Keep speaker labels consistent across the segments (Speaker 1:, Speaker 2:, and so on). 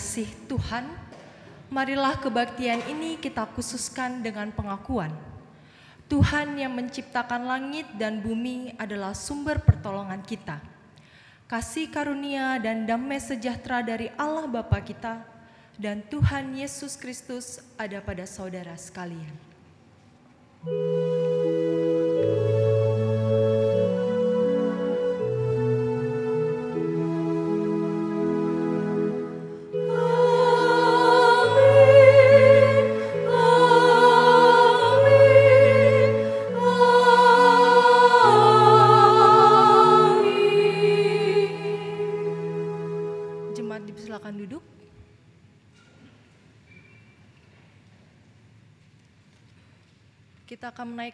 Speaker 1: dikasih Tuhan, marilah kebaktian ini kita khususkan dengan pengakuan. Tuhan yang menciptakan langit dan bumi adalah sumber pertolongan kita. Kasih karunia dan damai sejahtera dari Allah Bapa kita dan Tuhan Yesus Kristus ada pada saudara sekalian.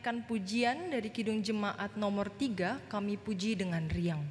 Speaker 1: Menaikkan pujian dari Kidung Jemaat nomor 3, kami puji dengan riang.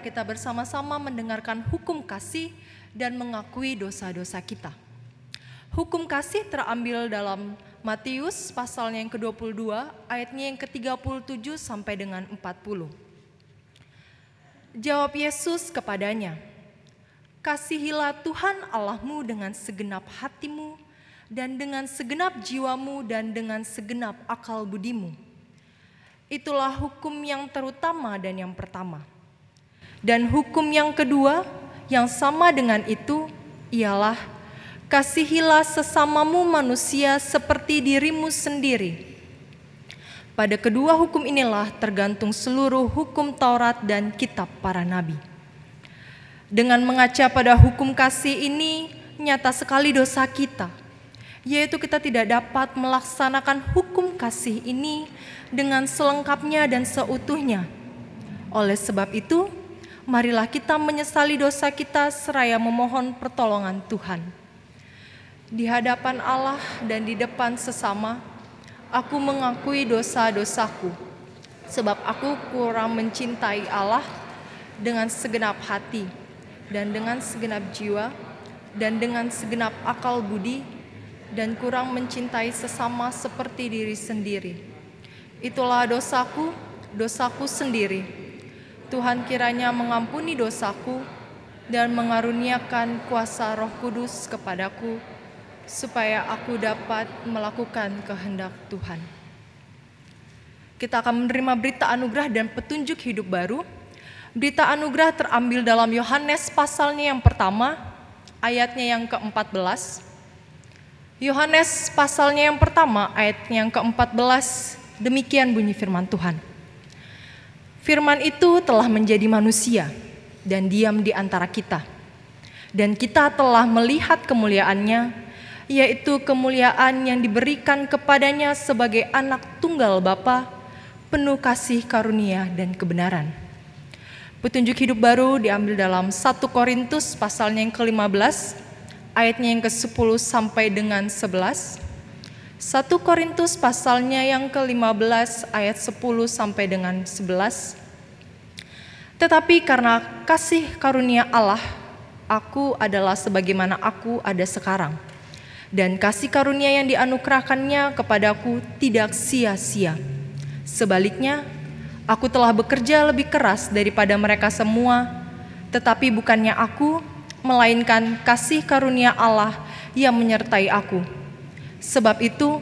Speaker 1: Kita bersama-sama mendengarkan hukum kasih dan mengakui dosa-dosa kita. Hukum kasih terambil dalam Matius pasalnya yang ke-22, ayatnya yang ke-37 sampai dengan 40. Jawab Yesus kepadanya, Kasihilah Tuhan Allahmu dengan segenap hatimu dan dengan segenap jiwamu dan dengan segenap akal budimu. Itulah hukum yang terutama dan yang pertama. Dan hukum yang kedua yang sama dengan itu ialah kasihilah sesamamu manusia seperti dirimu sendiri. Pada kedua hukum inilah tergantung seluruh hukum Taurat dan kitab para nabi. Dengan mengaca pada hukum kasih ini, nyata sekali dosa kita, yaitu kita tidak dapat melaksanakan hukum kasih ini dengan selengkapnya dan seutuhnya. Oleh sebab itu, marilah kita menyesali dosa kita seraya memohon pertolongan Tuhan. Di hadapan Allah dan di depan sesama, aku mengakui dosa-dosaku, sebab aku kurang mencintai Allah dengan segenap hati dan dengan segenap jiwa dan dengan segenap akal budi dan kurang mencintai sesama seperti diri sendiri. Itulah dosaku, dosaku sendiri. Tuhan kiranya mengampuni dosaku dan mengaruniakan kuasa Roh Kudus kepadaku supaya aku dapat melakukan kehendak Tuhan. Kita akan menerima berita anugerah dan petunjuk hidup baru. Berita anugerah terambil dalam Yohanes pasalnya yang pertama, ayatnya yang ke-14. Yohanes pasalnya yang pertama, ayatnya yang ke-14, demikian bunyi firman Tuhan. Firman itu telah menjadi manusia dan diam di antara kita. Dan kita telah melihat kemuliaannya, yaitu kemuliaan yang diberikan kepadanya sebagai anak tunggal Bapa, penuh kasih karunia dan kebenaran. Petunjuk hidup baru diambil dalam 1 Korintus pasalnya yang ke-15, ayatnya yang ke-10 sampai dengan 11. 1 Korintus pasalnya yang ke-15 ayat 10 sampai dengan 11. Tetapi karena kasih karunia Allah, aku adalah sebagaimana aku ada sekarang. Dan kasih karunia yang dianugerahkannya kepadaku tidak sia-sia. Sebaliknya, Aku telah bekerja lebih keras daripada mereka semua, tetapi bukannya aku, melainkan kasih karunia Allah yang menyertai aku. Sebab itu,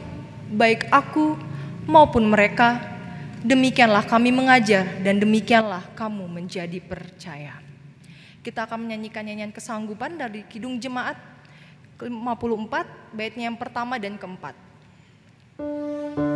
Speaker 1: baik aku maupun mereka, demikianlah kami mengajar dan demikianlah kamu menjadi percaya. Kita akan menyanyikan nyanyian kesanggupan dari Kidung Jemaat 54, baitnya yang pertama dan keempat.
Speaker 2: Kita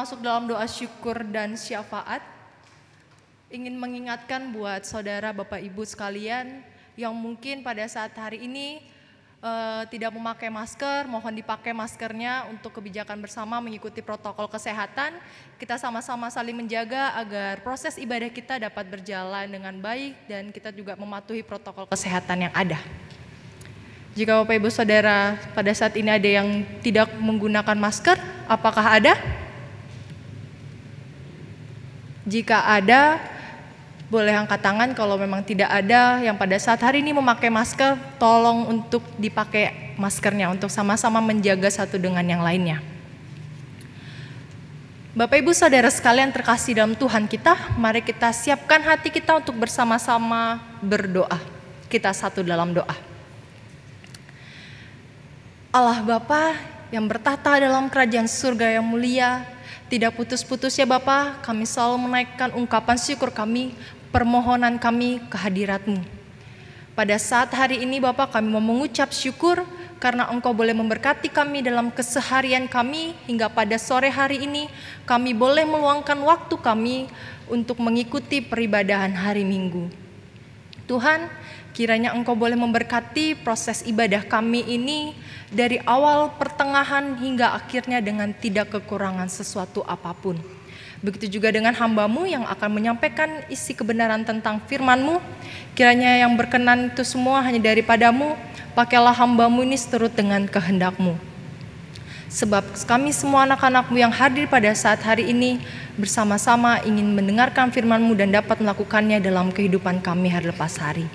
Speaker 1: masuk dalam doa syukur dan syafaat, ingin mengingatkan buat saudara Bapak Ibu sekalian yang mungkin pada saat hari ini eh, tidak memakai masker, mohon dipakai maskernya untuk kebijakan bersama mengikuti protokol kesehatan. Kita sama-sama saling menjaga agar proses ibadah kita dapat berjalan dengan baik dan kita juga mematuhi protokol kesehatan yang ada. Jika Bapak Ibu Saudara pada saat ini ada yang tidak menggunakan masker, apakah ada? Jika ada, boleh angkat tangan kalau memang tidak ada yang pada saat hari ini memakai masker, tolong untuk dipakai maskernya untuk sama-sama menjaga satu dengan yang lainnya. Bapak Ibu Saudara sekalian terkasih dalam Tuhan kita, mari kita siapkan hati kita untuk bersama-sama berdoa. Kita satu dalam doa. Allah Bapa yang bertata dalam kerajaan surga yang mulia, tidak putus-putus ya Bapa, kami selalu menaikkan ungkapan syukur kami, permohonan kami ke hadiratmu. Pada saat hari ini Bapak kami mau mengucap syukur karena Engkau boleh memberkati kami dalam keseharian kami hingga pada sore hari ini kami boleh meluangkan waktu kami untuk mengikuti peribadahan hari Minggu. Tuhan, kiranya Engkau boleh memberkati proses ibadah kami ini dari awal, pertengahan, hingga akhirnya dengan tidak kekurangan sesuatu apa pun. Begitu juga dengan hambamu yang akan menyampaikan isi kebenaran tentang firmanmu. Kiranya yang berkenan itu semua hanya daripadamu. Pakailah hambamu ini seturut dengan kehendakmu. Sebab kami semua anak-anakmu yang hadir pada saat hari ini bersama-sama ingin mendengarkan firman-Mu dan dapat melakukannya dalam kehidupan kami hari lepas hari.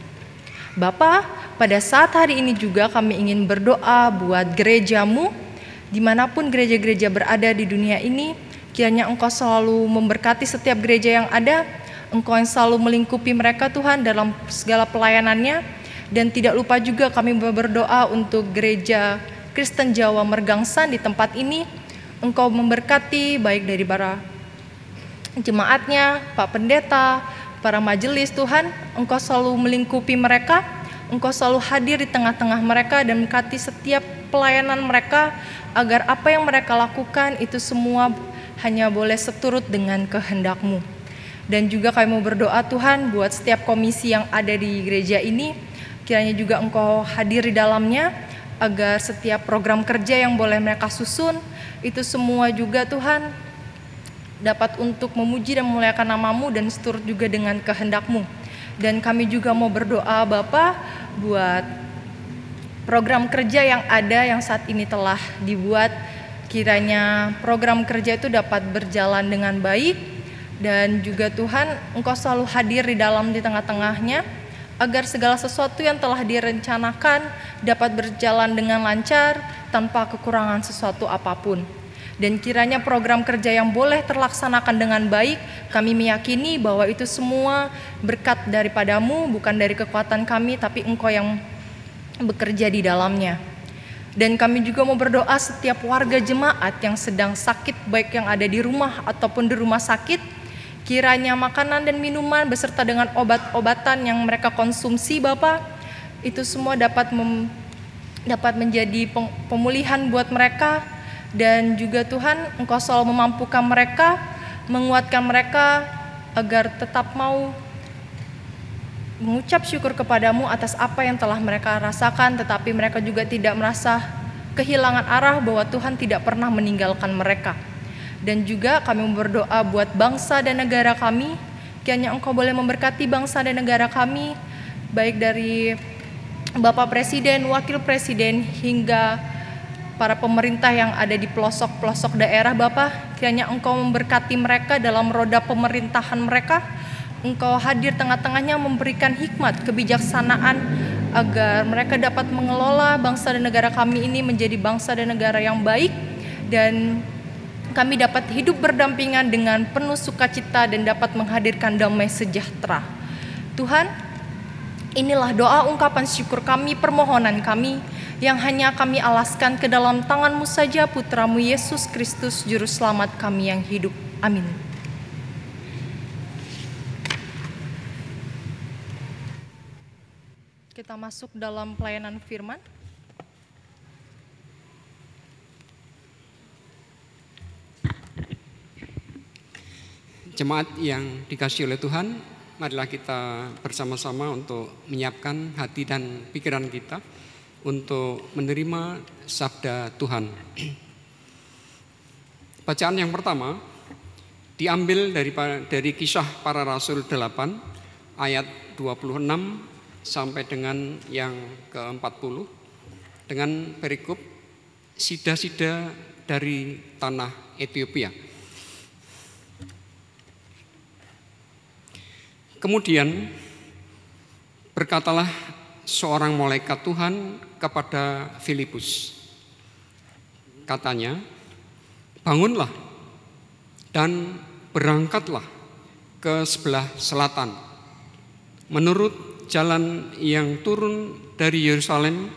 Speaker 1: Bapa, pada saat hari ini juga kami ingin berdoa buat gerejamu, di mana pun gereja-gereja berada di dunia ini, Kiranya Engkau selalu memberkati setiap gereja yang ada, Engkau yang selalu melingkupi mereka Tuhan dalam segala pelayanannya, dan tidak lupa juga kami berdoa untuk gereja Kristen Jawa Mergangsan di tempat ini, Engkau memberkati baik dari para jemaatnya, Pak Pendeta, para majelis Tuhan, Engkau selalu melingkupi mereka, Engkau selalu hadir di tengah-tengah mereka dan memberkati setiap pelayanan mereka agar apa yang mereka lakukan itu semua hanya boleh seturut dengan kehendakmu. Dan juga kami mau berdoa Tuhan buat setiap komisi yang ada di gereja ini, kiranya juga Engkau hadir di dalamnya, agar setiap program kerja yang boleh mereka susun, itu semua juga Tuhan dapat untuk memuji dan memuliakan namamu dan seturut juga dengan kehendakmu. Dan kami juga mau berdoa Bapak buat program kerja yang ada yang saat ini telah dibuat kiranya program kerja itu dapat berjalan dengan baik dan juga Tuhan Engkau selalu hadir di dalam di tengah-tengahnya agar segala sesuatu yang telah direncanakan dapat berjalan dengan lancar tanpa kekurangan sesuatu apa pun. Dan kiranya program kerja yang boleh terlaksanakan dengan baik, kami meyakini bahwa itu semua berkat daripadamu, bukan dari kekuatan kami, tapi engkau yang bekerja di dalamnya. Dan kami juga mau berdoa setiap warga jemaat yang sedang sakit, baik yang ada di rumah ataupun di rumah sakit, kiranya makanan dan minuman beserta dengan obat-obatan yang mereka konsumsi, Bapak, itu semua dapat mem, dapat menjadi pemulihan buat mereka dan juga Tuhan Engkau selalu memampukan mereka, menguatkan mereka agar tetap mau mengucap syukur kepadamu atas apa yang telah mereka rasakan, tetapi mereka juga tidak merasa kehilangan arah bahwa Tuhan tidak pernah meninggalkan mereka. Dan juga kami berdoa buat bangsa dan negara kami, kiranya Engkau boleh memberkati bangsa dan negara kami, baik dari Bapak Presiden, Wakil Presiden, hingga para pemerintah yang ada di pelosok-pelosok daerah Bapak, kiranya Engkau memberkati mereka dalam roda pemerintahan mereka, Engkau hadir tengah-tengahnya memberikan hikmat, kebijaksanaan agar mereka dapat mengelola bangsa dan negara kami ini menjadi bangsa dan negara yang baik. Dan kami dapat hidup berdampingan dengan penuh sukacita dan dapat menghadirkan damai sejahtera. Tuhan, inilah doa ungkapan syukur kami, permohonan kami yang hanya kami alaskan ke dalam tanganmu saja putramu Yesus Kristus Juru Selamat kami yang hidup. Amin. Kita masuk dalam pelayanan firman.
Speaker 3: Jemaat yang dikasih oleh Tuhan, marilah kita bersama-sama untuk menyiapkan hati dan pikiran kita untuk menerima sabda Tuhan. Bacaan yang pertama diambil dari dari kisah para rasul 8 ayat 26 sampai dengan yang ke-40 dengan perikop sida-sida dari tanah Ethiopia. Kemudian berkatalah seorang malaikat Tuhan kepada Filipus. Katanya, "Bangunlah dan berangkatlah ke sebelah selatan menurut jalan yang turun dari Yerusalem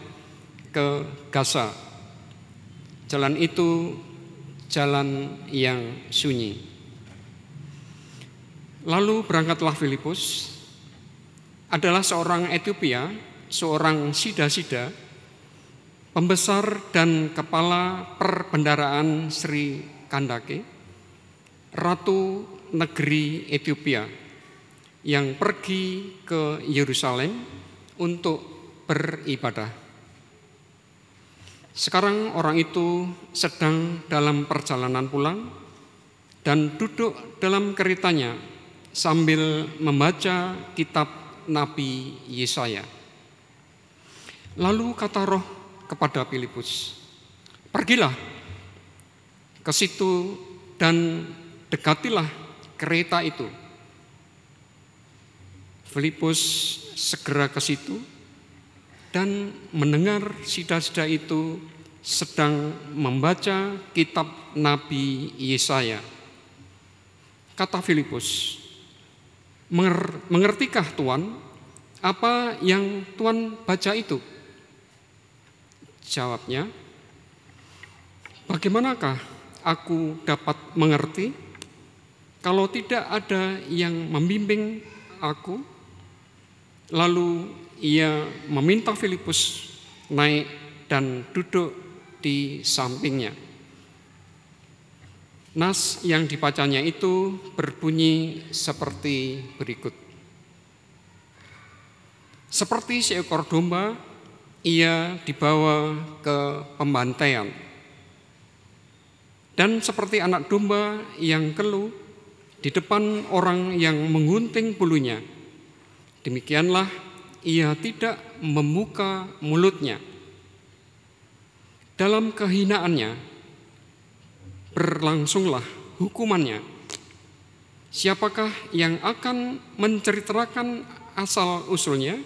Speaker 3: ke Gaza. Jalan itu jalan yang sunyi." Lalu berangkatlah Filipus, adalah seorang Ethiopia, seorang sida-sida, pembesar dan kepala perbendaraan Sri Kandake, ratu negeri Ethiopia, yang pergi ke Yerusalem untuk beribadah. Sekarang orang itu sedang dalam perjalanan pulang dan duduk dalam keretanya sambil membaca kitab Nabi Yesaya. Lalu kata roh kepada Filipus, pergilah ke situ dan dekatilah kereta itu. Filipus segera ke situ dan mendengar sida-sida itu sedang membaca kitab Nabi Yesaya kata Filipus, "Menger- mengertikah Tuan apa yang Tuan baca itu? Jawabnya, bagaimanakah aku dapat mengerti kalau tidak ada yang membimbing aku? Lalu ia meminta Filipus naik dan duduk di sampingnya. Nas yang dibacanya itu berbunyi seperti berikut. Seperti seekor domba, ia dibawa ke pembantaian. Dan seperti anak domba yang keluh di depan orang yang menggunting bulunya, demikianlah ia tidak membuka mulutnya. Dalam kehinaannya berlangsunglah hukumannya. Siapakah yang akan menceritakan asal usulnya?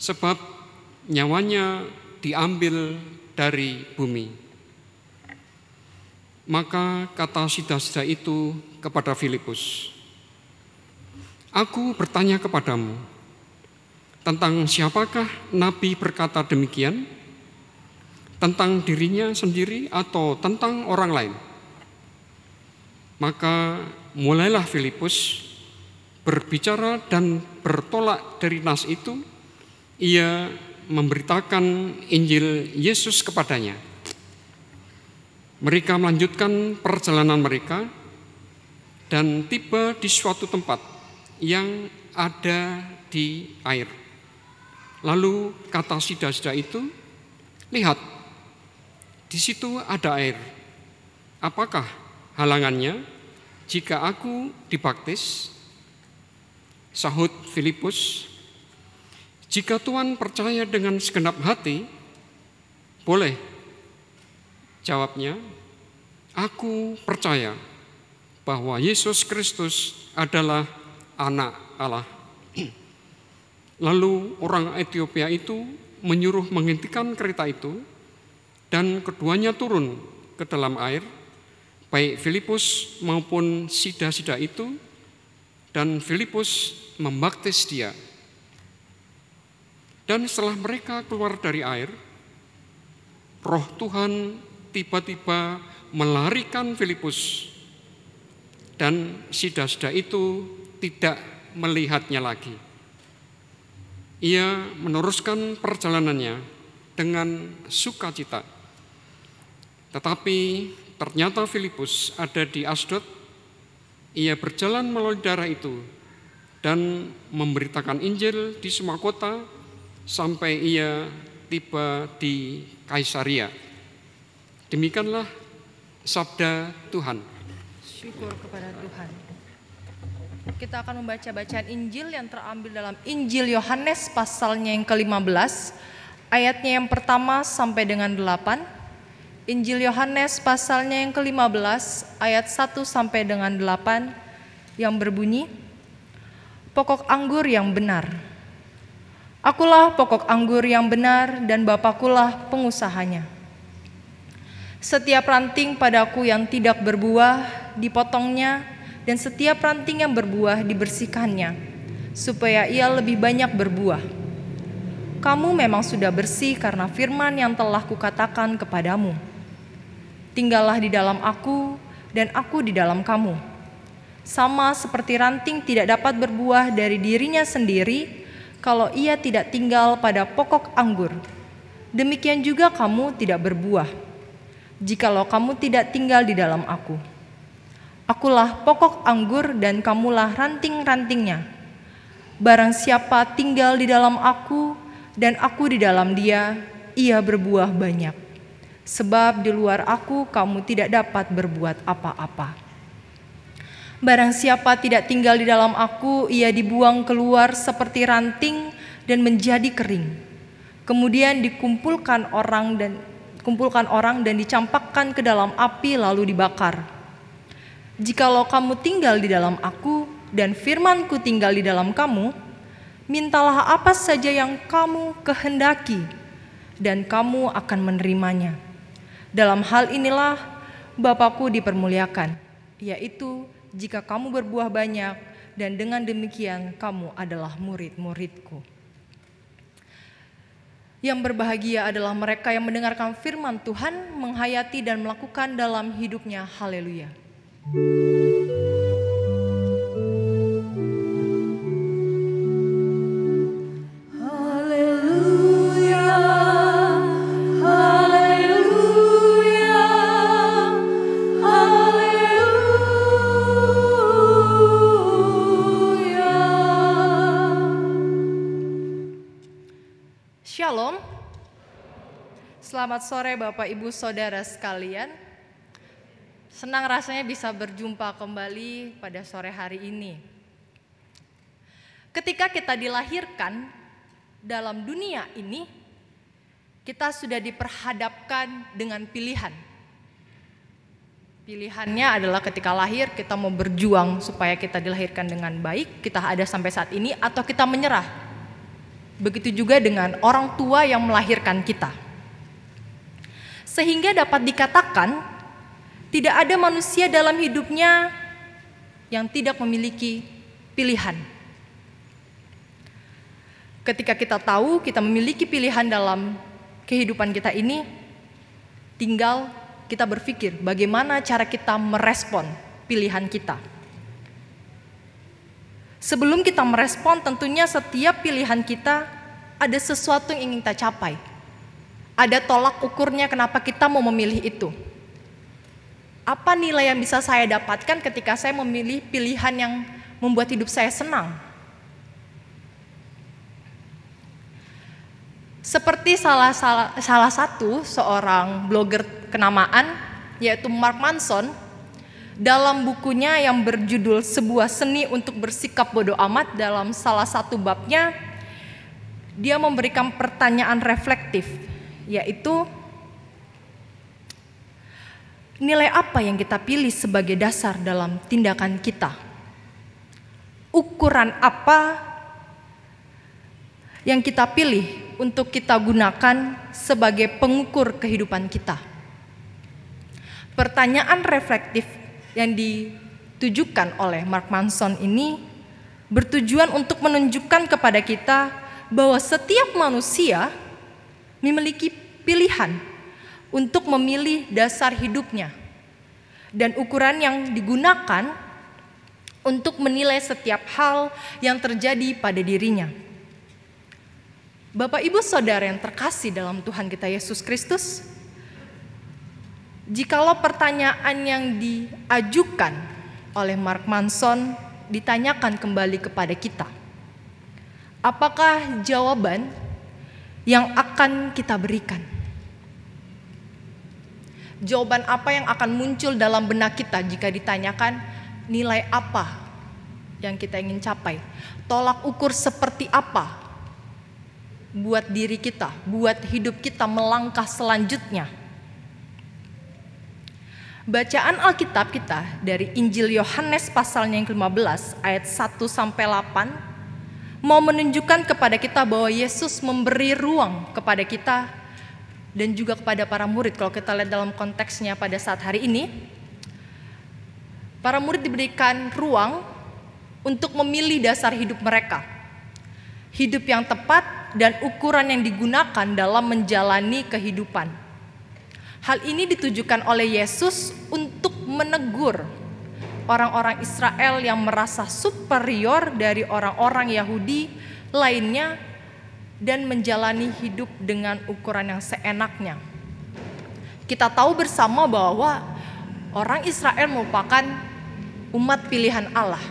Speaker 3: Sebab nyawanya diambil dari bumi. Maka kata sida-sida itu kepada Filipus, Aku bertanya kepadamu, tentang siapakah Nabi berkata demikian? Tentang dirinya sendiri atau tentang orang lain? Maka mulailah Filipus berbicara dan bertolak dari nas itu, ia memberitakan Injil Yesus kepadanya. Mereka melanjutkan perjalanan mereka dan tiba di suatu tempat yang ada di air. Lalu kata sida-sida itu, lihat, di situ ada air. Apakah halangannya jika aku dibaptis? Sahut Filipus, jika Tuhan percaya dengan segenap hati, boleh. Jawabnya, aku percaya bahwa Yesus Kristus adalah anak Allah. Lalu orang Ethiopia itu menyuruh menghentikan kereta itu dan keduanya turun ke dalam air, baik Filipus maupun sida-sida itu, dan Filipus membaptis dia. Dan setelah mereka keluar dari air, roh Tuhan tiba-tiba melarikan Filipus dan sida-sida itu tidak melihatnya lagi. Ia meneruskan perjalanannya dengan sukacita. Tetapi ternyata Filipus ada di Asdod. Ia berjalan melalui daerah itu dan memberitakan Injil di semua kota sampai ia tiba di Kaisaria. Demikianlah sabda Tuhan.
Speaker 1: Syukur kepada Tuhan. Kita akan membaca bacaan Injil yang terambil dalam Injil Yohanes pasalnya yang ke-15, ayatnya yang pertama sampai dengan 8. Injil Yohanes pasalnya yang ke-15, ayat 1 sampai dengan 8 yang berbunyi, Pokok anggur yang benar. Akulah pokok anggur yang benar dan Bapakulah pengusahanya. Setiap ranting padaku yang tidak berbuah dipotongnya dan setiap ranting yang berbuah dibersihkannya supaya ia lebih banyak berbuah. Kamu memang sudah bersih karena firman yang telah kukatakan kepadamu. Tinggallah di dalam aku dan aku di dalam kamu. Sama seperti ranting tidak dapat berbuah dari dirinya sendiri kalau ia tidak tinggal pada pokok anggur. Demikian juga kamu tidak berbuah jikalau kamu tidak tinggal di dalam aku. Akulah pokok anggur dan kamulah ranting-rantingnya. Barang siapa tinggal di dalam aku dan aku di dalam dia, ia berbuah banyak. Sebab di luar aku kamu tidak dapat berbuat apa-apa. Barang siapa tidak tinggal di dalam aku, ia dibuang keluar seperti ranting dan menjadi kering. Kemudian dikumpulkan orang dan kumpulkan orang dan dicampakkan ke dalam api lalu dibakar. Jikalau kamu tinggal di dalam aku dan firmanku tinggal di dalam kamu, mintalah apa saja yang kamu kehendaki dan kamu akan menerimanya. Dalam hal inilah Bapakku dipermuliakan, yaitu jika kamu berbuah banyak, dan dengan demikian kamu adalah murid-muridku. Yang berbahagia adalah mereka yang mendengarkan firman Tuhan, menghayati dan melakukan dalam hidupnya. Haleluya.
Speaker 2: Haleluya,
Speaker 1: Selamat sore Bapak Ibu Saudara sekalian. Senang rasanya bisa berjumpa kembali pada sore hari ini. Ketika kita dilahirkan dalam dunia ini, kita sudah diperhadapkan dengan pilihan. Pilihannya adalah ketika lahir kita mau berjuang supaya kita dilahirkan dengan baik, kita ada sampai saat ini atau kita menyerah. Begitu juga dengan orang tua yang melahirkan kita. Sehingga dapat dikatakan tidak ada manusia dalam hidupnya yang tidak memiliki pilihan. Ketika kita tahu kita memiliki pilihan dalam kehidupan kita ini, tinggal kita berpikir bagaimana cara kita merespon pilihan kita. Sebelum kita merespon, tentunya setiap pilihan kita ada sesuatu yang ingin kita capai. Ada tolak ukurnya kenapa kita mau memilih itu. Apa nilai yang bisa saya dapatkan ketika saya memilih pilihan yang membuat hidup saya senang? Seperti salah, salah, salah satu seorang blogger kenamaan, yaitu Mark Manson, dalam bukunya yang berjudul Sebuah Seni untuk Bersikap Bodoh Amat dalam salah satu babnya, dia memberikan pertanyaan reflektif, yaitu nilai apa yang kita pilih sebagai dasar dalam tindakan kita? Ukuran apa yang kita pilih untuk kita gunakan sebagai pengukur kehidupan kita? Pertanyaan reflektif yang ditujukan oleh Mark Manson ini bertujuan untuk menunjukkan kepada kita bahwa setiap manusia memiliki pilihan untuk memilih dasar hidupnya dan ukuran yang digunakan untuk menilai setiap hal yang terjadi pada dirinya. Bapak, ibu, saudara yang terkasih dalam Tuhan kita Yesus Kristus, jikalau pertanyaan yang diajukan oleh Mark Manson ditanyakan kembali kepada kita, apakah jawaban yang akan kita berikan? Jawaban apa yang akan muncul dalam benak kita jika ditanyakan nilai apa yang kita ingin capai? Tolak ukur seperti apa buat diri kita, buat hidup kita melangkah selanjutnya? Bacaan Alkitab kita dari Injil Yohanes pasalnya yang ke-15 ayat 1 sampai 8 mau menunjukkan kepada kita bahwa Yesus memberi ruang kepada kita dan juga kepada para murid. Kalau kita lihat dalam konteksnya pada saat hari ini para murid diberikan ruang untuk memilih dasar hidup mereka. Hidup yang tepat dan ukuran yang digunakan dalam menjalani kehidupan. Hal ini ditujukan oleh Yesus untuk menegur orang-orang Israel yang merasa superior dari orang-orang Yahudi lainnya dan menjalani hidup dengan ukuran yang seenaknya. Kita tahu bersama bahwa orang Israel merupakan umat pilihan Allah.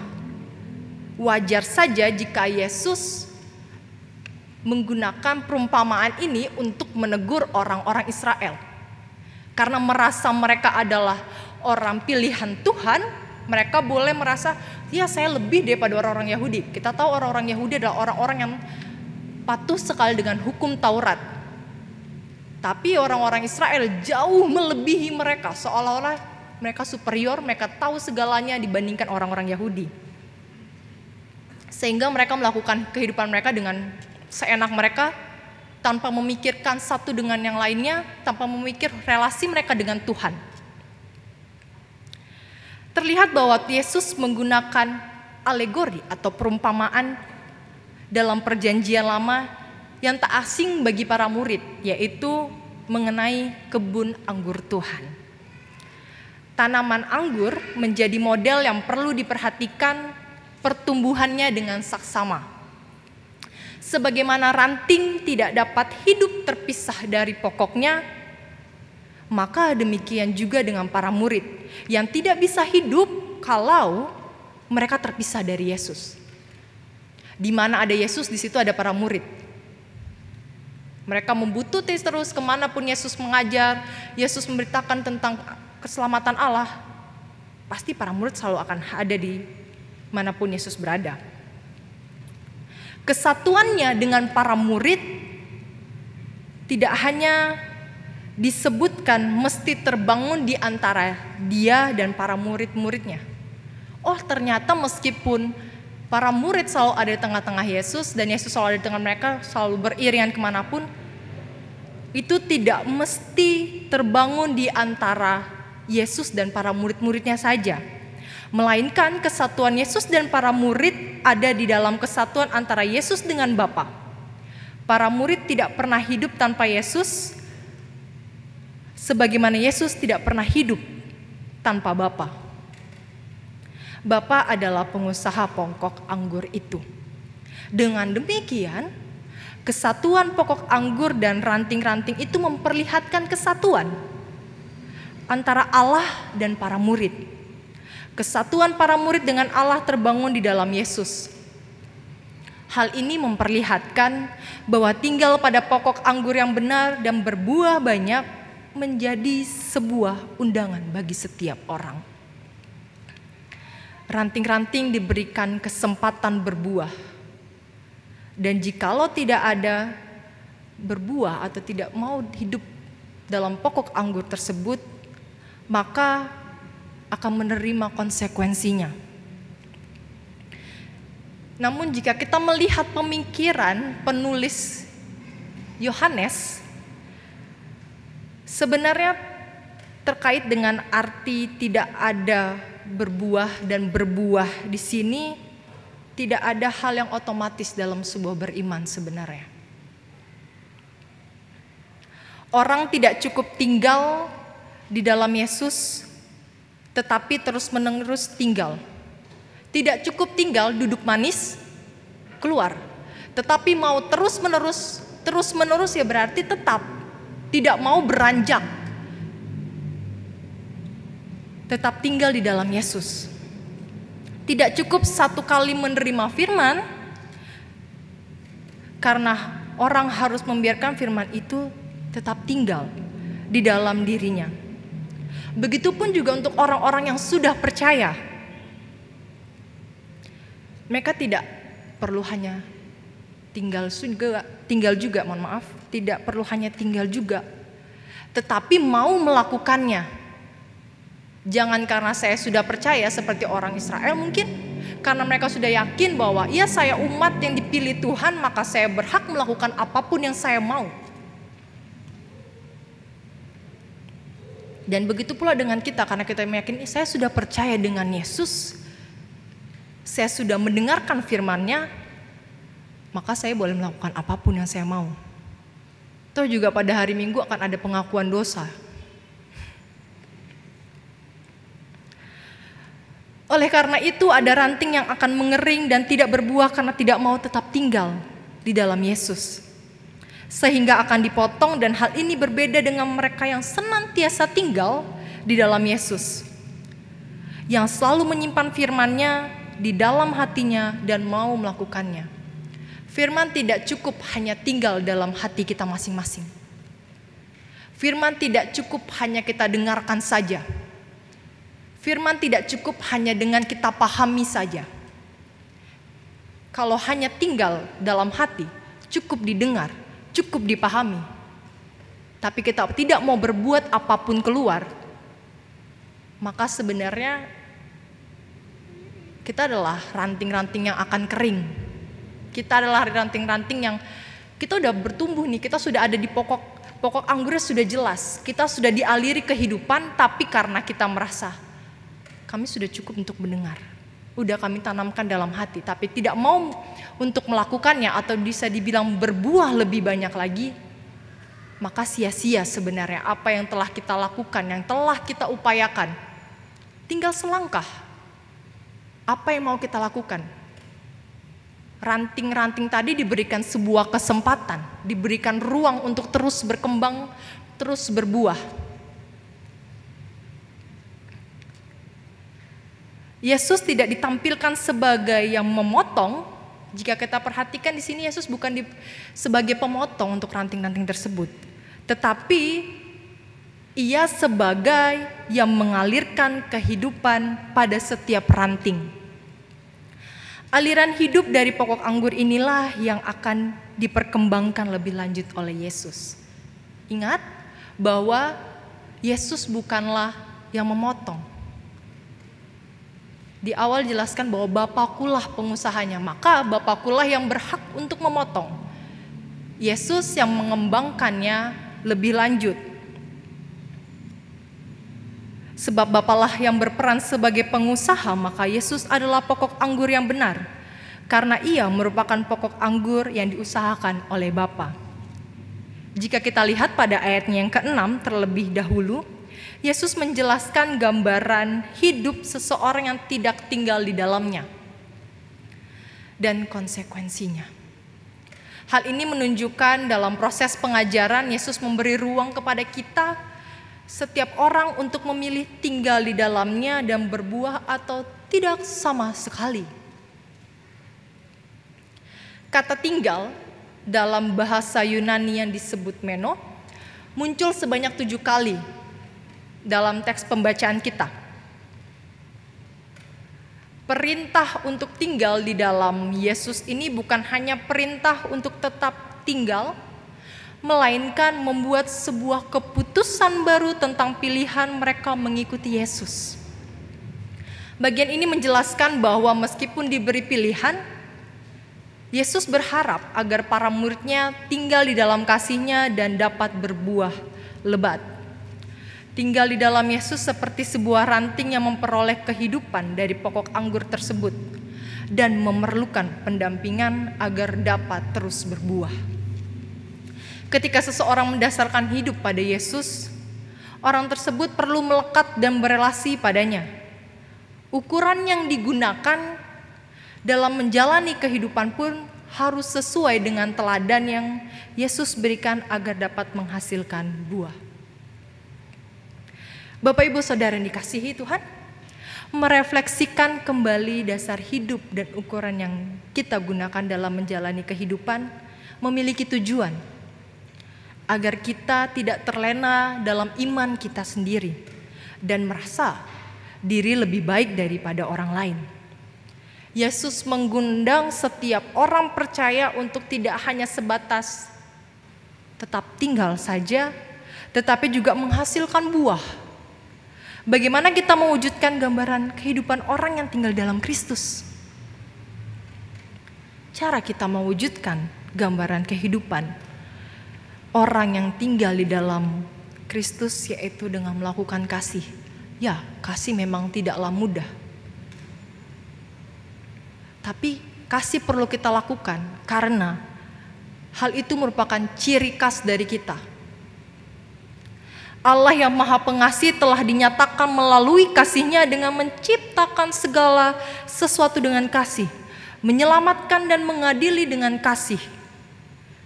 Speaker 1: Wajar saja jika Yesus menggunakan perumpamaan ini untuk menegur orang-orang Israel. Karena merasa mereka adalah orang pilihan Tuhan, mereka boleh merasa, ya saya lebih daripada orang-orang Yahudi. Kita tahu orang-orang Yahudi adalah orang-orang yang patuh sekali dengan hukum Taurat. Tapi orang-orang Israel jauh melebihi mereka, seolah-olah mereka superior, mereka tahu segalanya dibandingkan orang-orang Yahudi. Sehingga mereka melakukan kehidupan mereka dengan seenak mereka, tanpa memikirkan satu dengan yang lainnya, tanpa memikir relasi mereka dengan Tuhan. Terlihat bahwa Yesus menggunakan alegori atau perumpamaan dalam perjanjian lama yang tak asing bagi para murid, yaitu mengenai kebun anggur Tuhan. Tanaman anggur menjadi model yang perlu diperhatikan pertumbuhannya dengan saksama. Sebagaimana ranting tidak dapat hidup terpisah dari pokoknya, maka demikian juga dengan para murid yang tidak bisa hidup kalau mereka terpisah dari Yesus. Di mana ada Yesus, di situ ada para murid. Mereka membutuhkan terus ke mana pun Yesus mengajar, Yesus memberitakan tentang keselamatan Allah. Pasti para murid selalu akan ada di mana pun Yesus berada. Kesatuannya dengan para murid tidak hanya disebutkan mesti terbangun di antara dia dan para murid-muridnya. Oh, ternyata meskipun para murid selalu ada di tengah-tengah Yesus dan Yesus selalu ada di tengah mereka, selalu beriringan ke mana pun, itu tidak mesti terbangun di antara Yesus dan para murid-muridnya saja melainkan kesatuan Yesus dan para murid ada di dalam kesatuan antara Yesus dengan Bapa. Para murid tidak pernah hidup tanpa Yesus, sebagaimana Yesus tidak pernah hidup tanpa Bapa. Bapa adalah pengusaha pokok anggur itu. Dengan demikian, kesatuan pokok anggur dan ranting-ranting itu memperlihatkan kesatuan antara Allah dan para murid. Kesatuan para murid dengan Allah terbangun di dalam Yesus. Hal ini memperlihatkan bahwa tinggal pada pokok anggur yang benar dan berbuah banyak menjadi sebuah undangan bagi setiap orang. Ranting-ranting diberikan kesempatan berbuah. Dan jikalau tidak ada berbuah atau tidak mau hidup dalam pokok anggur tersebut, maka akan menerima konsekuensinya. Namun jika kita melihat pemikiran penulis Yohanes sebenarnya terkait dengan arti tidak ada berbuah dan berbuah di sini tidak ada hal yang otomatis dalam sebuah beriman sebenarnya. Orang tidak cukup tinggal di dalam Yesus tetapi terus-menerus tinggal. Tidak cukup tinggal duduk manis, keluar. Tetapi mau terus-menerus, terus-menerus ya berarti tetap tidak mau beranjak. Tetap tinggal di dalam Yesus. Tidak cukup satu kali menerima firman, karena orang harus membiarkan firman itu tetap tinggal di dalam dirinya. Begitupun juga untuk orang-orang yang sudah percaya. Mereka tidak perlu hanya tinggal juga, tinggal juga, mohon maaf, tidak perlu hanya tinggal juga, tetapi mau melakukannya. Jangan karena saya sudah percaya seperti orang Israel mungkin, karena mereka sudah yakin bahwa ya saya umat yang dipilih Tuhan, maka saya berhak melakukan apa pun yang saya mau. Dan begitu pula dengan kita karena kita meyakini saya sudah percaya dengan Yesus. Saya sudah mendengarkan firman-Nya, maka saya boleh melakukan apa pun yang saya mau. Toh juga pada hari Minggu akan ada pengakuan dosa. Oleh karena itu ada ranting yang akan mengering dan tidak berbuah karena tidak mau tetap tinggal di dalam Yesus sehingga akan dipotong dan hal ini berbeda dengan mereka yang senantiasa tinggal di dalam Yesus. Yang selalu menyimpan firman-Nya di dalam hatinya dan mau melakukannya. Firman tidak cukup hanya tinggal dalam hati kita masing-masing. Firman tidak cukup hanya kita dengarkan saja. Firman tidak cukup hanya dengan kita pahami saja. Kalau hanya tinggal dalam hati, cukup didengar, cukup dipahami. Tapi kita tidak mau berbuat apa pun keluar, maka sebenarnya kita adalah ranting-ranting yang akan kering. Kita adalah ranting-ranting yang kita udah bertumbuh nih, kita sudah ada di pokok pokok anggurnya sudah jelas. Kita sudah dialiri kehidupan, tapi karena kita merasa kami sudah cukup untuk mendengar. Udah kami tanamkan dalam hati, tapi tidak mau untuk melakukannya atau bisa dibilang berbuah lebih banyak lagi, maka sia-sia sebenarnya apa yang telah kita lakukan, yang telah kita upayakan. Tinggal selangkah. Apa yang mau kita lakukan? Ranting-ranting tadi diberikan sebuah kesempatan, diberikan ruang untuk terus berkembang, terus berbuah. Yesus tidak ditampilkan sebagai yang memotong. Jika kita perhatikan di sini Yesus bukan di, sebagai pemotong untuk ranting-ranting tersebut, tetapi ia sebagai yang mengalirkan kehidupan pada setiap ranting. Aliran hidup dari pokok anggur inilah yang akan diperkembangkan lebih lanjut oleh Yesus. Ingat bahwa Yesus bukanlah yang memotong, di awal jelaskan bahwa Bapakulah pengusahanya, maka Bapakulah yang berhak untuk memotong. Yesus yang mengembangkannya lebih lanjut. Sebab Bapalah yang berperan sebagai pengusaha, maka Yesus adalah pokok anggur yang benar. Karena ia merupakan pokok anggur yang diusahakan oleh Bapa. Jika kita lihat pada ayatnya yang ke-6 terlebih dahulu, Yesus menjelaskan gambaran hidup seseorang yang tidak tinggal di dalamnya dan konsekuensinya. Hal ini menunjukkan dalam proses pengajaran Yesus memberi ruang kepada kita setiap orang untuk memilih tinggal di dalamnya dan berbuah atau tidak sama sekali. Kata tinggal dalam bahasa Yunani yang disebut meno muncul sebanyak tujuh kali dalam teks pembacaan kita. Perintah untuk tinggal di dalam Yesus ini bukan hanya perintah untuk tetap tinggal, melainkan membuat sebuah keputusan baru tentang pilihan mereka mengikuti Yesus. Bagian ini menjelaskan bahwa meskipun diberi pilihan, Yesus berharap agar para muridnya tinggal di dalam kasihnya dan dapat berbuah lebat. Tinggal di dalam Yesus seperti sebuah ranting yang memperoleh kehidupan dari pokok anggur tersebut dan memerlukan pendampingan agar dapat terus berbuah. Ketika seseorang mendasarkan hidup pada Yesus, orang tersebut perlu melekat dan berelasi padanya. Ukuran yang digunakan dalam menjalani kehidupan pun harus sesuai dengan teladan yang Yesus berikan agar dapat menghasilkan buah. Bapak Ibu Saudara yang dikasihi Tuhan, merefleksikan kembali dasar hidup dan ukuran yang kita gunakan dalam menjalani kehidupan memiliki tujuan agar kita tidak terlena dalam iman kita sendiri dan merasa diri lebih baik daripada orang lain. Yesus mengundang setiap orang percaya untuk tidak hanya sebatas tetap tinggal saja, tetapi juga menghasilkan buah Bagaimana kita mewujudkan gambaran kehidupan orang yang tinggal dalam Kristus? Cara kita mewujudkan gambaran kehidupan orang yang tinggal di dalam Kristus yaitu dengan melakukan kasih. Ya, kasih memang tidaklah mudah. Tapi kasih perlu kita lakukan karena hal itu merupakan ciri khas dari kita Allah yang maha pengasih telah dinyatakan melalui kasihnya dengan menciptakan segala sesuatu dengan kasih. Menyelamatkan dan mengadili dengan kasih.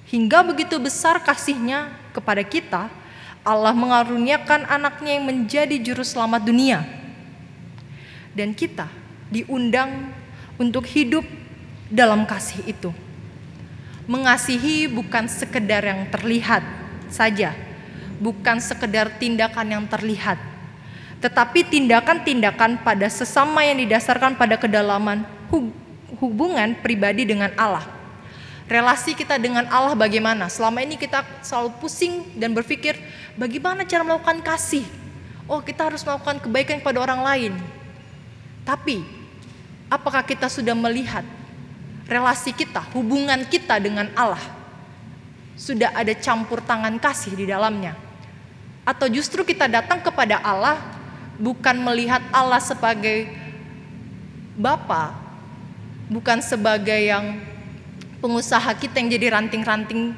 Speaker 1: Hingga begitu besar kasihnya kepada kita, Allah mengaruniakan anaknya yang menjadi juru selamat dunia. Dan kita diundang untuk hidup dalam kasih itu. Mengasihi bukan sekedar yang terlihat saja, bukan sekedar tindakan yang terlihat, tetapi tindakan-tindakan pada sesama yang didasarkan pada kedalaman hubungan pribadi dengan Allah. Relasi kita dengan Allah bagaimana? Selama ini kita selalu pusing dan berpikir bagaimana cara melakukan kasih. Oh, kita harus melakukan kebaikan kepada orang lain. Tapi, apakah kita sudah melihat relasi kita, hubungan kita dengan Allah? Sudah ada campur tangan kasih di dalamnya atau justru kita datang kepada Allah bukan melihat Allah sebagai Bapa, bukan sebagai yang pengusaha kita yang jadi ranting-ranting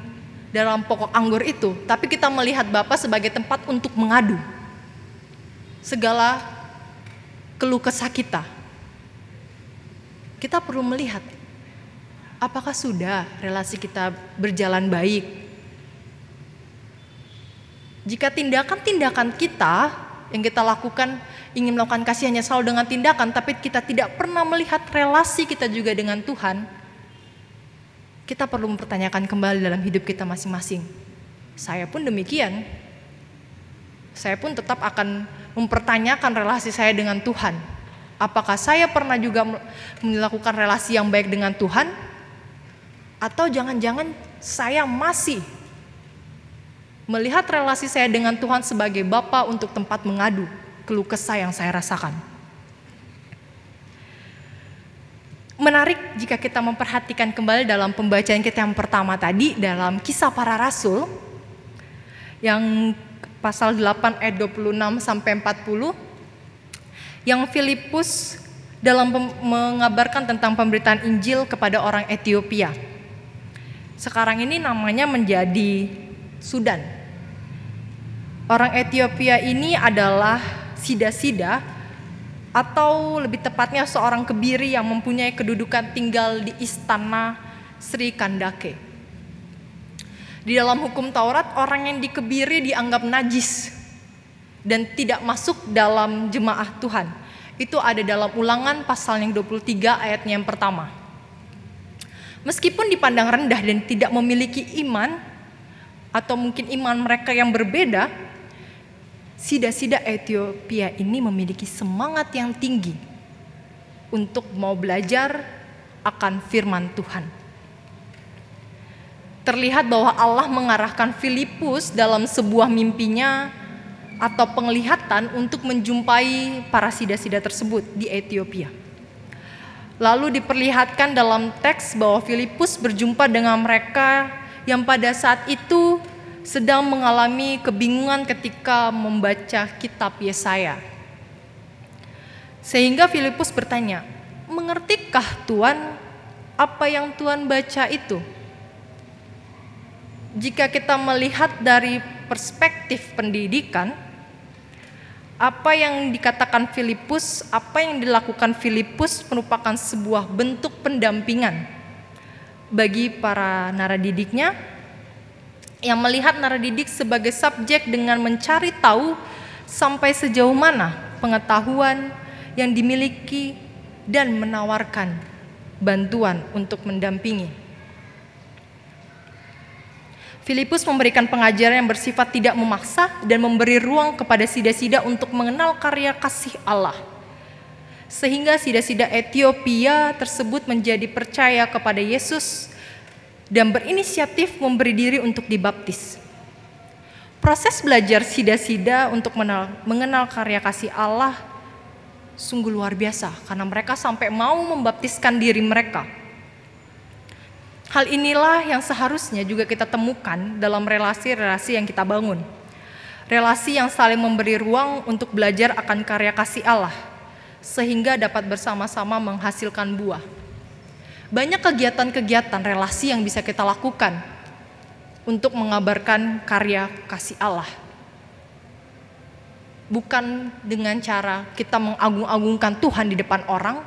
Speaker 1: dalam pokok anggur itu, tapi kita melihat Bapa sebagai tempat untuk mengadu segala keluh kesah kita. Kita perlu melihat apakah sudah relasi kita berjalan baik. Jika tindakan-tindakan kita yang kita lakukan ingin melakukan kasih hanya selalu dengan tindakan, tapi kita tidak pernah melihat relasi kita juga dengan Tuhan, kita perlu mempertanyakan kembali dalam hidup kita masing-masing. Saya pun demikian. Saya pun tetap akan mempertanyakan relasi saya dengan Tuhan. Apakah saya pernah juga melakukan relasi yang baik dengan Tuhan? Atau jangan-jangan saya masih melihat relasi saya dengan Tuhan sebagai Bapa untuk tempat mengadu keluh kesah yang saya rasakan. Menarik jika kita memperhatikan kembali dalam pembacaan kita yang pertama tadi dalam kisah para rasul yang pasal 8 ayat 26 sampai 40 yang Filipus dalam mengabarkan tentang pemberitaan Injil kepada orang Ethiopia. Sekarang ini namanya menjadi Sudan. Orang Ethiopia ini adalah sida-sida atau lebih tepatnya seorang kebiri yang mempunyai kedudukan tinggal di istana Sri Kandake. Di dalam hukum Taurat, orang yang dikebiri dianggap najis dan tidak masuk dalam jemaah Tuhan. Itu ada dalam ulangan pasal yang 23 ayatnya yang pertama. Meskipun dipandang rendah dan tidak memiliki iman, atau mungkin iman mereka yang berbeda, sida-sida Ethiopia ini memiliki semangat yang tinggi untuk mau belajar akan firman Tuhan terlihat bahwa Allah mengarahkan Filipus dalam sebuah mimpinya atau penglihatan untuk menjumpai para sida-sida tersebut di Ethiopia. Lalu diperlihatkan dalam teks bahwa Filipus berjumpa dengan mereka yang pada saat itu sedang mengalami kebingungan ketika membaca kitab Yesaya. Sehingga Filipus bertanya, "Mengertikah Tuhan apa yang Tuhan baca itu?" jika kita melihat dari perspektif pendidikan, apa yang dikatakan Filipus, apa yang dilakukan Filipus merupakan sebuah bentuk pendampingan bagi para naradidiknya yang melihat naradidik sebagai subjek dengan mencari tahu sampai sejauh mana pengetahuan yang dimiliki dan menawarkan bantuan untuk mendampingi. Filipus memberikan pengajaran yang bersifat tidak memaksa dan memberi ruang kepada sida-sida untuk mengenal karya kasih Allah. Sehingga sida-sida Ethiopia tersebut menjadi percaya kepada Yesus dan berinisiatif memberi diri untuk dibaptis. Proses belajar sida-sida untuk mengenal karya kasih Allah sungguh luar biasa karena mereka sampai mau membaptiskan diri mereka Hal inilah yang seharusnya juga kita temukan dalam relasi-relasi yang kita bangun. Relasi yang saling memberi ruang untuk belajar akan karya kasih Allah, sehingga dapat bersama-sama menghasilkan buah. Banyak kegiatan-kegiatan relasi yang bisa kita lakukan untuk mengabarkan karya kasih Allah. Bukan dengan cara kita mengagung-agungkan Tuhan di depan orang,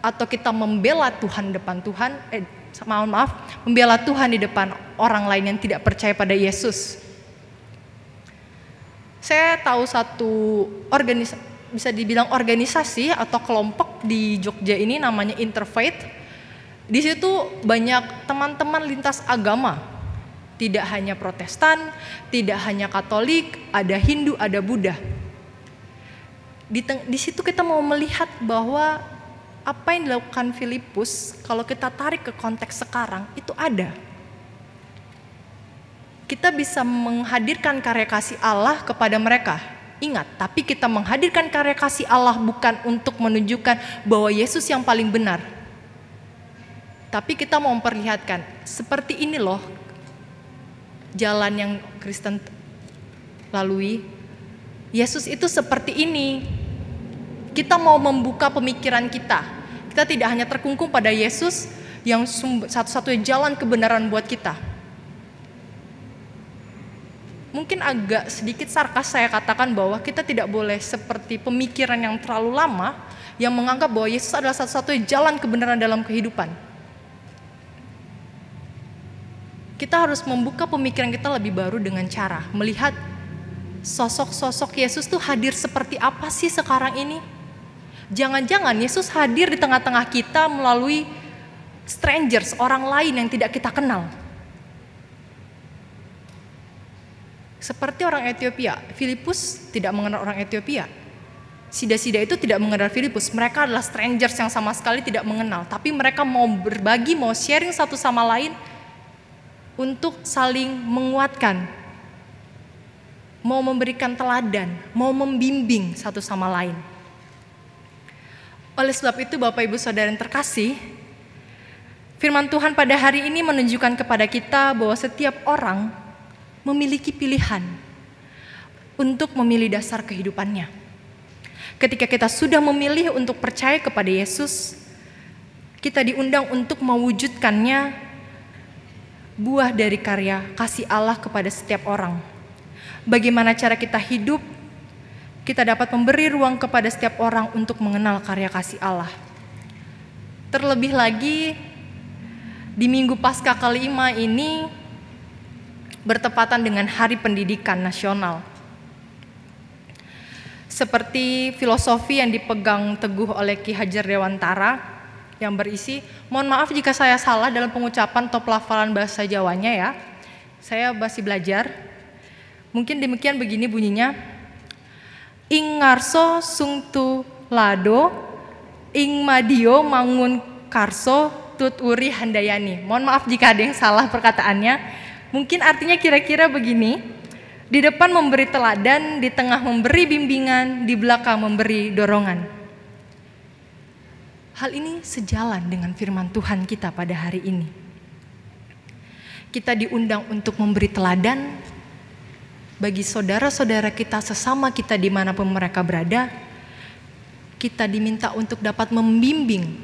Speaker 1: atau kita membela Tuhan depan Tuhan, eh, mohon maaf, membela Tuhan di depan orang lain yang tidak percaya pada Yesus. Saya tahu satu organisasi, bisa dibilang organisasi atau kelompok di Jogja ini namanya Interfaith. Di situ banyak teman-teman lintas agama, tidak hanya Protestan, tidak hanya Katolik, ada Hindu, ada Buddha. Di, di situ kita mau melihat bahwa apa yang dilakukan Filipus kalau kita tarik ke konteks sekarang itu ada. Kita bisa menghadirkan karya kasih Allah kepada mereka. Ingat, tapi kita menghadirkan karya kasih Allah bukan untuk menunjukkan bahwa Yesus yang paling benar. Tapi kita mau memperlihatkan seperti ini loh jalan yang Kristen lalui Yesus itu seperti ini. Kita mau membuka pemikiran kita. Kita tidak hanya terkungkung pada Yesus yang satu-satunya jalan kebenaran buat kita. Mungkin agak sedikit sarkas saya katakan bahwa kita tidak boleh seperti pemikiran yang terlalu lama yang menganggap bahwa Yesus adalah satu-satunya jalan kebenaran dalam kehidupan. Kita harus membuka pemikiran kita lebih baru dengan cara melihat sosok-sosok Yesus tuh hadir seperti apa sih sekarang ini? Jangan-jangan Yesus hadir di tengah-tengah kita melalui strangers, orang lain yang tidak kita kenal. Seperti orang Ethiopia, Filipus tidak mengenal orang Ethiopia. Sida-sida itu tidak mengenal Filipus, mereka adalah strangers yang sama sekali tidak mengenal, tapi mereka mau berbagi, mau sharing satu sama lain untuk saling menguatkan, mau memberikan teladan, mau membimbing satu sama lain. Oleh sebab itu Bapak Ibu Saudara yang terkasih, firman Tuhan pada hari ini menunjukkan kepada kita bahwa setiap orang memiliki pilihan untuk memilih dasar kehidupannya. Ketika kita sudah memilih untuk percaya kepada Yesus, kita diundang untuk mewujudkannya buah dari karya kasih Allah kepada setiap orang. Bagaimana cara kita hidup kita dapat memberi ruang kepada setiap orang untuk mengenal karya kasih Allah. Terlebih lagi di minggu pasca kelima ini bertepatan dengan Hari Pendidikan Nasional. Seperti filosofi yang dipegang teguh oleh Ki Hajar Dewantara yang berisi, mohon maaf jika saya salah dalam pengucapan atau pelafalan bahasa Jawanya ya. Saya masih belajar. Mungkin demikian begini bunyinya, ing ngarso sungtu lado ing madio mangun karso tut uri handayani. Mohon maaf jika ada yang salah perkataannya. Mungkin artinya kira-kira begini. Di depan memberi teladan, di tengah memberi bimbingan, di belakang memberi dorongan. Hal ini sejalan dengan firman Tuhan kita pada hari ini. Kita diundang untuk memberi teladan, bagi saudara-saudara kita sesama kita di mana pun mereka berada, kita diminta untuk dapat membimbing.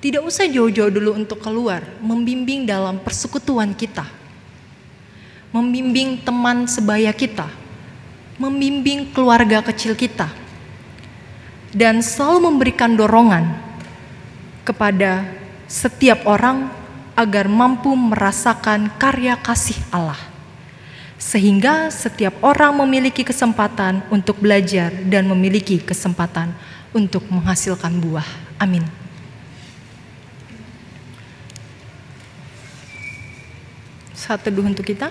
Speaker 1: Tidak usah jauh-jauh dulu untuk keluar, membimbing dalam persekutuan kita. Membimbing teman sebaya kita. Membimbing keluarga kecil kita. Dan selalu memberikan dorongan kepada setiap orang agar mampu merasakan karya kasih Allah sehingga setiap orang memiliki kesempatan untuk belajar dan memiliki kesempatan untuk menghasilkan buah. Amin. Satu teduh untuk kita.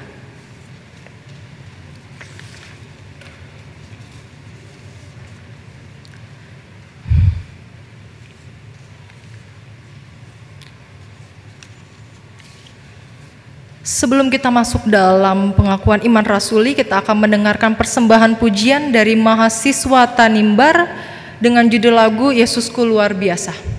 Speaker 1: Sebelum kita masuk dalam pengakuan iman rasuli, kita akan mendengarkan persembahan pujian dari mahasiswa Tanimbar dengan judul lagu Yesusku luar biasa.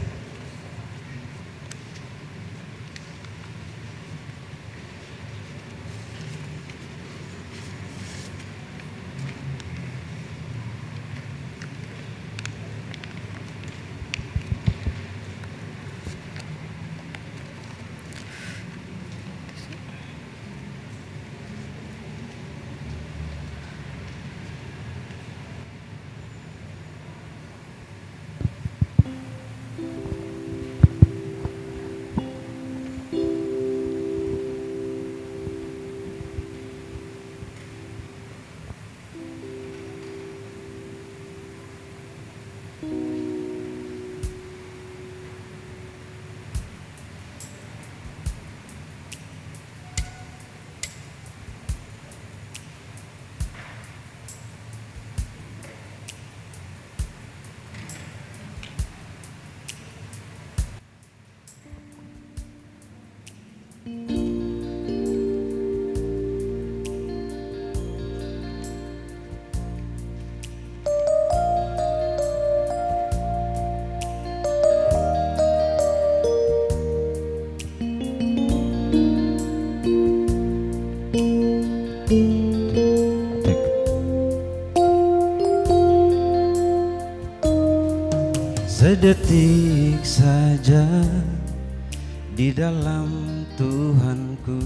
Speaker 4: Di dalam Tuhanku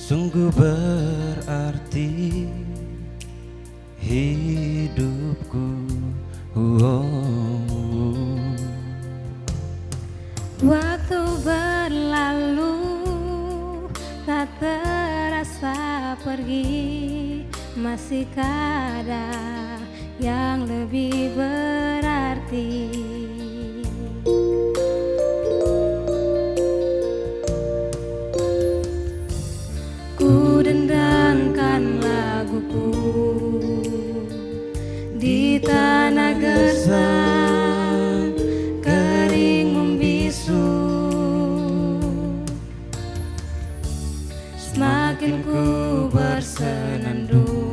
Speaker 4: sungguh berarti hidupku. Oh.
Speaker 5: Waktu berlalu tak terasa pergi Masihkah ada yang lebih berarti tanah gersang kering membisu. Semakin ku bersenandung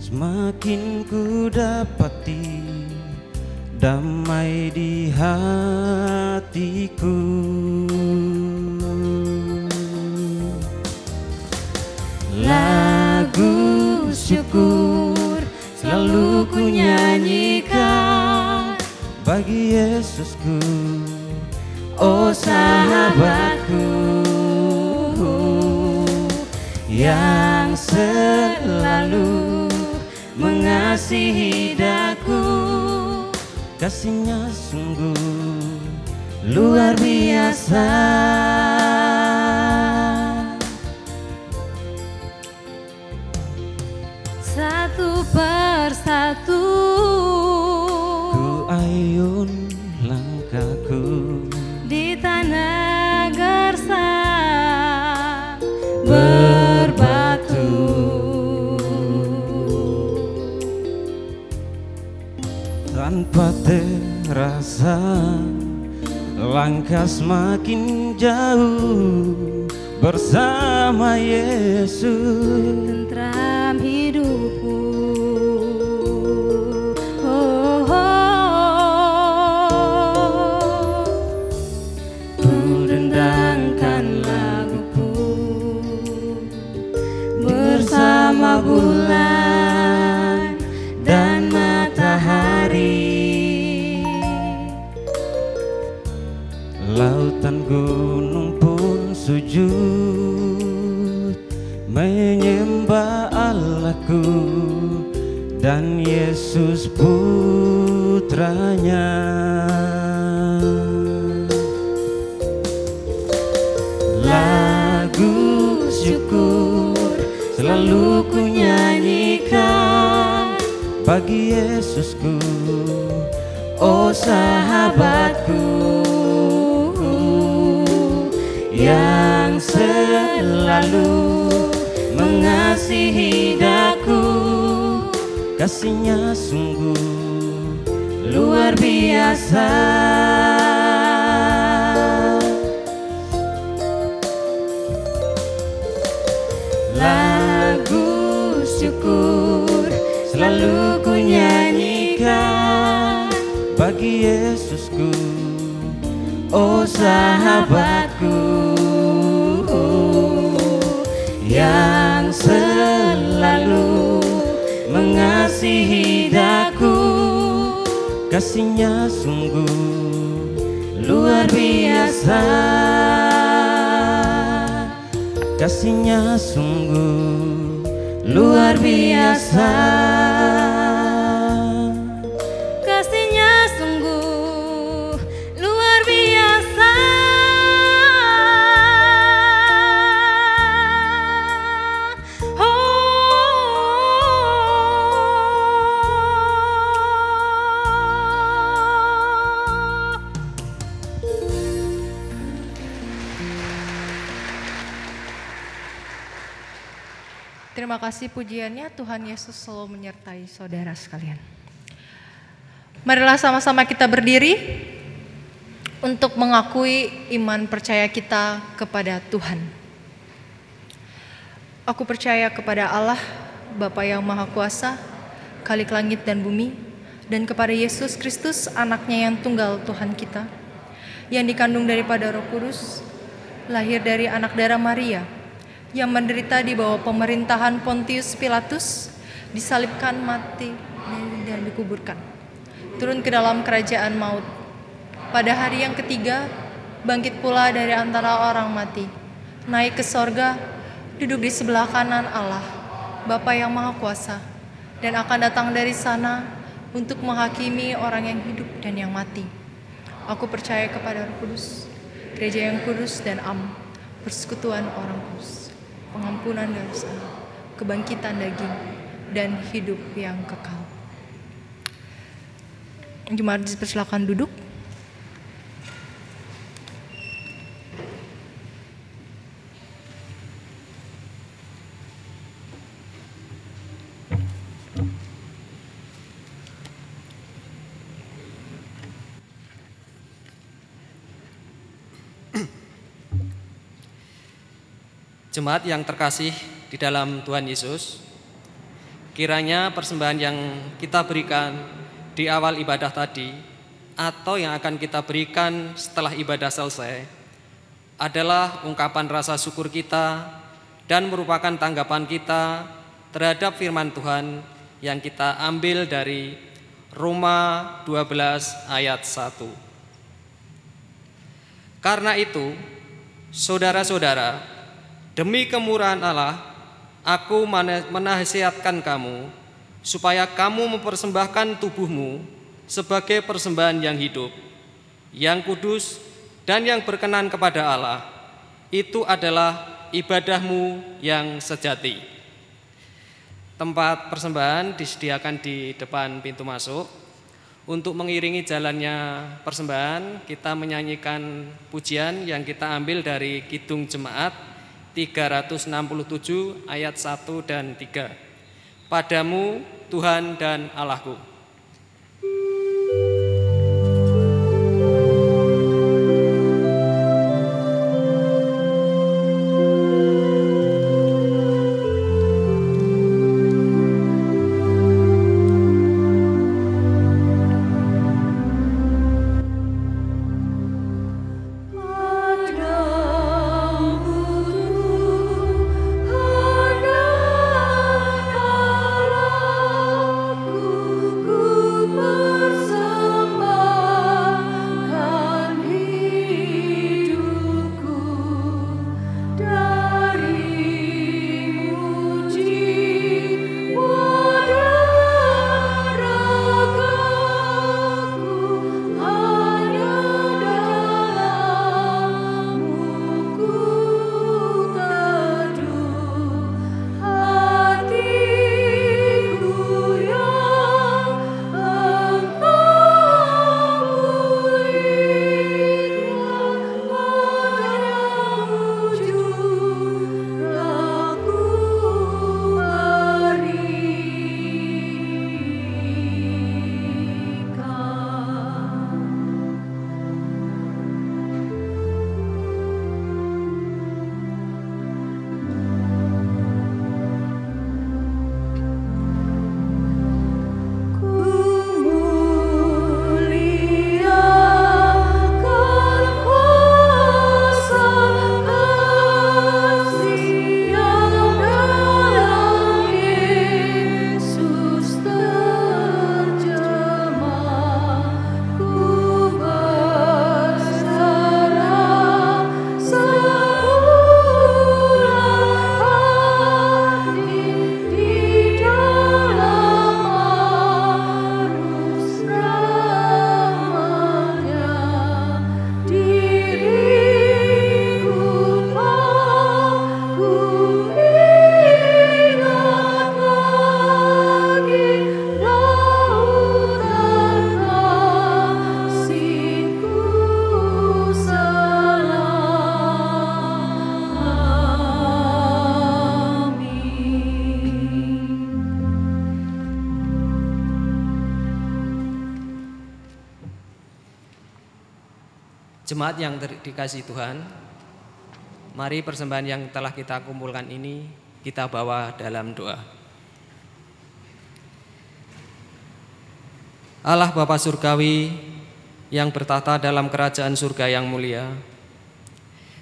Speaker 4: Semakin ku dapati damai di hatiku bagi Yesusku
Speaker 5: Oh sahabatku Yang selalu mengasihi daku
Speaker 4: kasihnya sungguh luar biasa.
Speaker 5: Satu persatu
Speaker 4: ayun langkahku.
Speaker 5: Di tanah gersang berbatu.
Speaker 4: Tanpa terasa langkah semakin jauh bersama Yesus.
Speaker 5: Tentram
Speaker 4: sujud Menyembah Allahku Dan Yesus putranya. Lagu syukur selalu ku nyanyikan Bagi Yesusku. Oh sahabatku mengasihi daku Kasihnya sungguh luar biasa. Lagu syukur selalu ku nyanyikan Bagi Yesusku. Oh sahabatku mengasihi daku Kasihnya sungguh luar biasa. Kasihnya sungguh luar biasa
Speaker 1: Terima kasih pujiannya Tuhan Yesus selalu menyertai saudara sekalian. Marilah sama-sama kita berdiri untuk mengakui iman percaya kita kepada Tuhan. Aku percaya kepada Allah, Bapa yang Maha Kuasa, Khalik langit dan bumi, dan kepada Yesus Kristus, anaknya yang tunggal Tuhan kita, yang dikandung daripada roh kudus, lahir dari anak darah Maria, yang menderita di bawah pemerintahan Pontius Pilatus, disalibkan mati dan dikuburkan. turun ke dalam kerajaan maut. Pada hari yang ketiga, bangkit pula dari antara orang mati, naik ke sorga, duduk di sebelah kanan Allah, Bapa yang Maha Kuasa, dan akan datang dari sana untuk menghakimi orang yang hidup dan yang mati. Aku percaya kepada Roh Kudus, gereja yang kudus dan am, persekutuan orang kudus, pengampunan dosa, kebangkitan daging, dan hidup yang kekal. Jemaat dipersilakan duduk.
Speaker 2: Jemaat yang terkasih di dalam Tuhan Yesus, kiranya persembahan yang kita berikan di awal ibadah tadi atau yang akan kita berikan setelah ibadah selesai adalah ungkapan rasa syukur kita dan merupakan tanggapan kita terhadap firman Tuhan yang kita ambil dari Roma 12 ayat 1. Karena itu, saudara-saudara, demi kemurahan Allah, aku menasihatkan kamu supaya kamu mempersembahkan tubuhmu sebagai persembahan yang hidup, yang kudus, dan yang berkenan kepada Allah. Itu adalah ibadahmu yang sejati. Tempat persembahan disediakan di depan pintu masuk. Untuk mengiringi jalannya persembahan, kita menyanyikan pujian yang kita ambil dari Kidung Jemaat 367 ayat 1 dan 3. Padamu Tuhan dan Allahku. Jemaat yang dikasih Tuhan, mari persembahan yang telah kita kumpulkan ini kita bawa dalam doa. Allah Bapa Surgawi yang bertata dalam kerajaan surga yang mulia.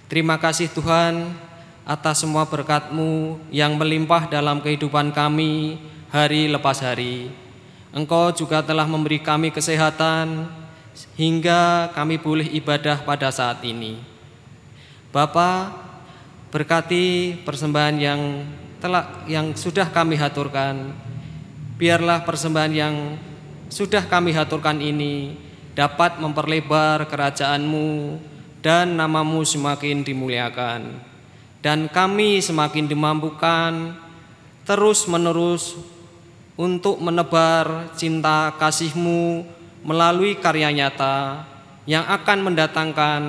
Speaker 2: Terima kasih Tuhan atas semua berkat-Mu yang melimpah dalam kehidupan kami hari lepas hari.
Speaker 6: Engkau juga telah memberi kami kesehatan hingga kami boleh ibadah pada saat ini. Bapa, berkati persembahan yang telah yang sudah kami haturkan. Biarlah persembahan yang sudah kami haturkan ini dapat memperlebar kerajaan-Mu dan namamu semakin dimuliakan. Dan kami semakin dimampukan terus-menerus untuk menebar cinta kasih-Mu melalui karya nyata yang akan mendatangkan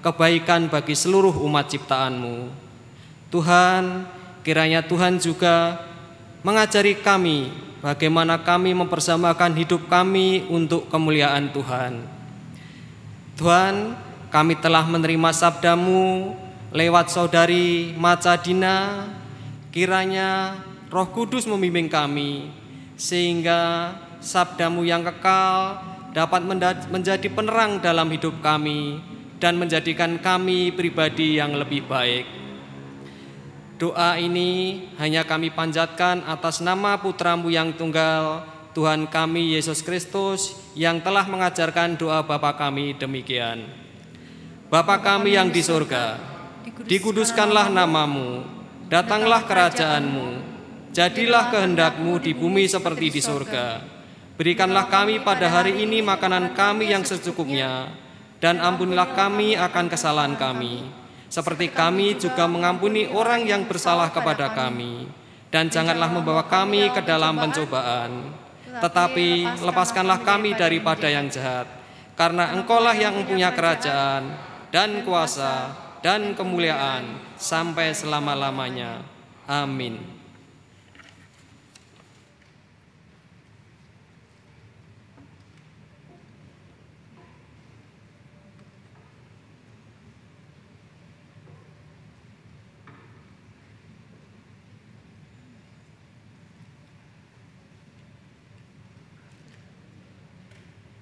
Speaker 6: kebaikan bagi seluruh umat ciptaan-Mu. Tuhan, kiranya Tuhan juga mengajari kami bagaimana kami mempersamakan hidup kami untuk kemuliaan Tuhan. Tuhan, kami telah menerima sabdamu lewat saudari Macadina, kiranya roh kudus membimbing kami, sehingga sabdamu yang kekal dapat menjadi penerang dalam hidup kami dan menjadikan kami pribadi yang lebih baik. Doa ini hanya kami panjatkan atas nama putramu yang tunggal, Tuhan kami Yesus Kristus yang telah mengajarkan doa Bapa kami demikian. Bapa kami yang di surga, dikuduskanlah namamu, datanglah kerajaanmu, jadilah kehendakmu di bumi seperti di surga. Berikanlah kami pada hari ini makanan kami yang secukupnya, dan ampunilah kami akan kesalahan kami, seperti kami juga mengampuni orang yang bersalah kepada kami. Dan janganlah membawa kami ke dalam pencobaan, tetapi lepaskanlah kami daripada yang jahat, karena engkaulah yang mempunyai kerajaan, dan kuasa, dan kemuliaan, sampai selama-lamanya. Amin.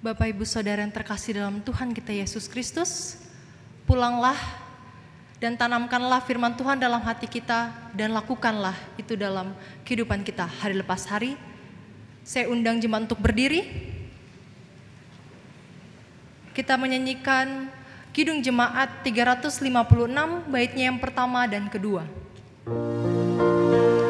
Speaker 1: Bapak Ibu Saudara yang terkasih dalam Tuhan kita Yesus Kristus, pulanglah dan tanamkanlah firman Tuhan dalam hati kita dan lakukanlah itu dalam kehidupan kita hari lepas hari. Saya undang jemaat untuk berdiri. Kita menyanyikan Kidung Jemaat 356 baitnya yang pertama dan kedua.
Speaker 2: Dalam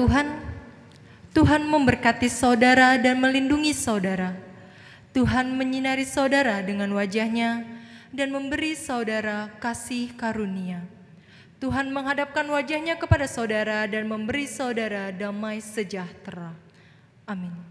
Speaker 2: Tuhan.
Speaker 1: Tuhan memberkati saudara dan melindungi saudara. Tuhan menyinari saudara dengan wajahnya dan memberi saudara kasih karunia. Tuhan menghadapkan wajahnya kepada saudara dan memberi saudara damai sejahtera. Amin.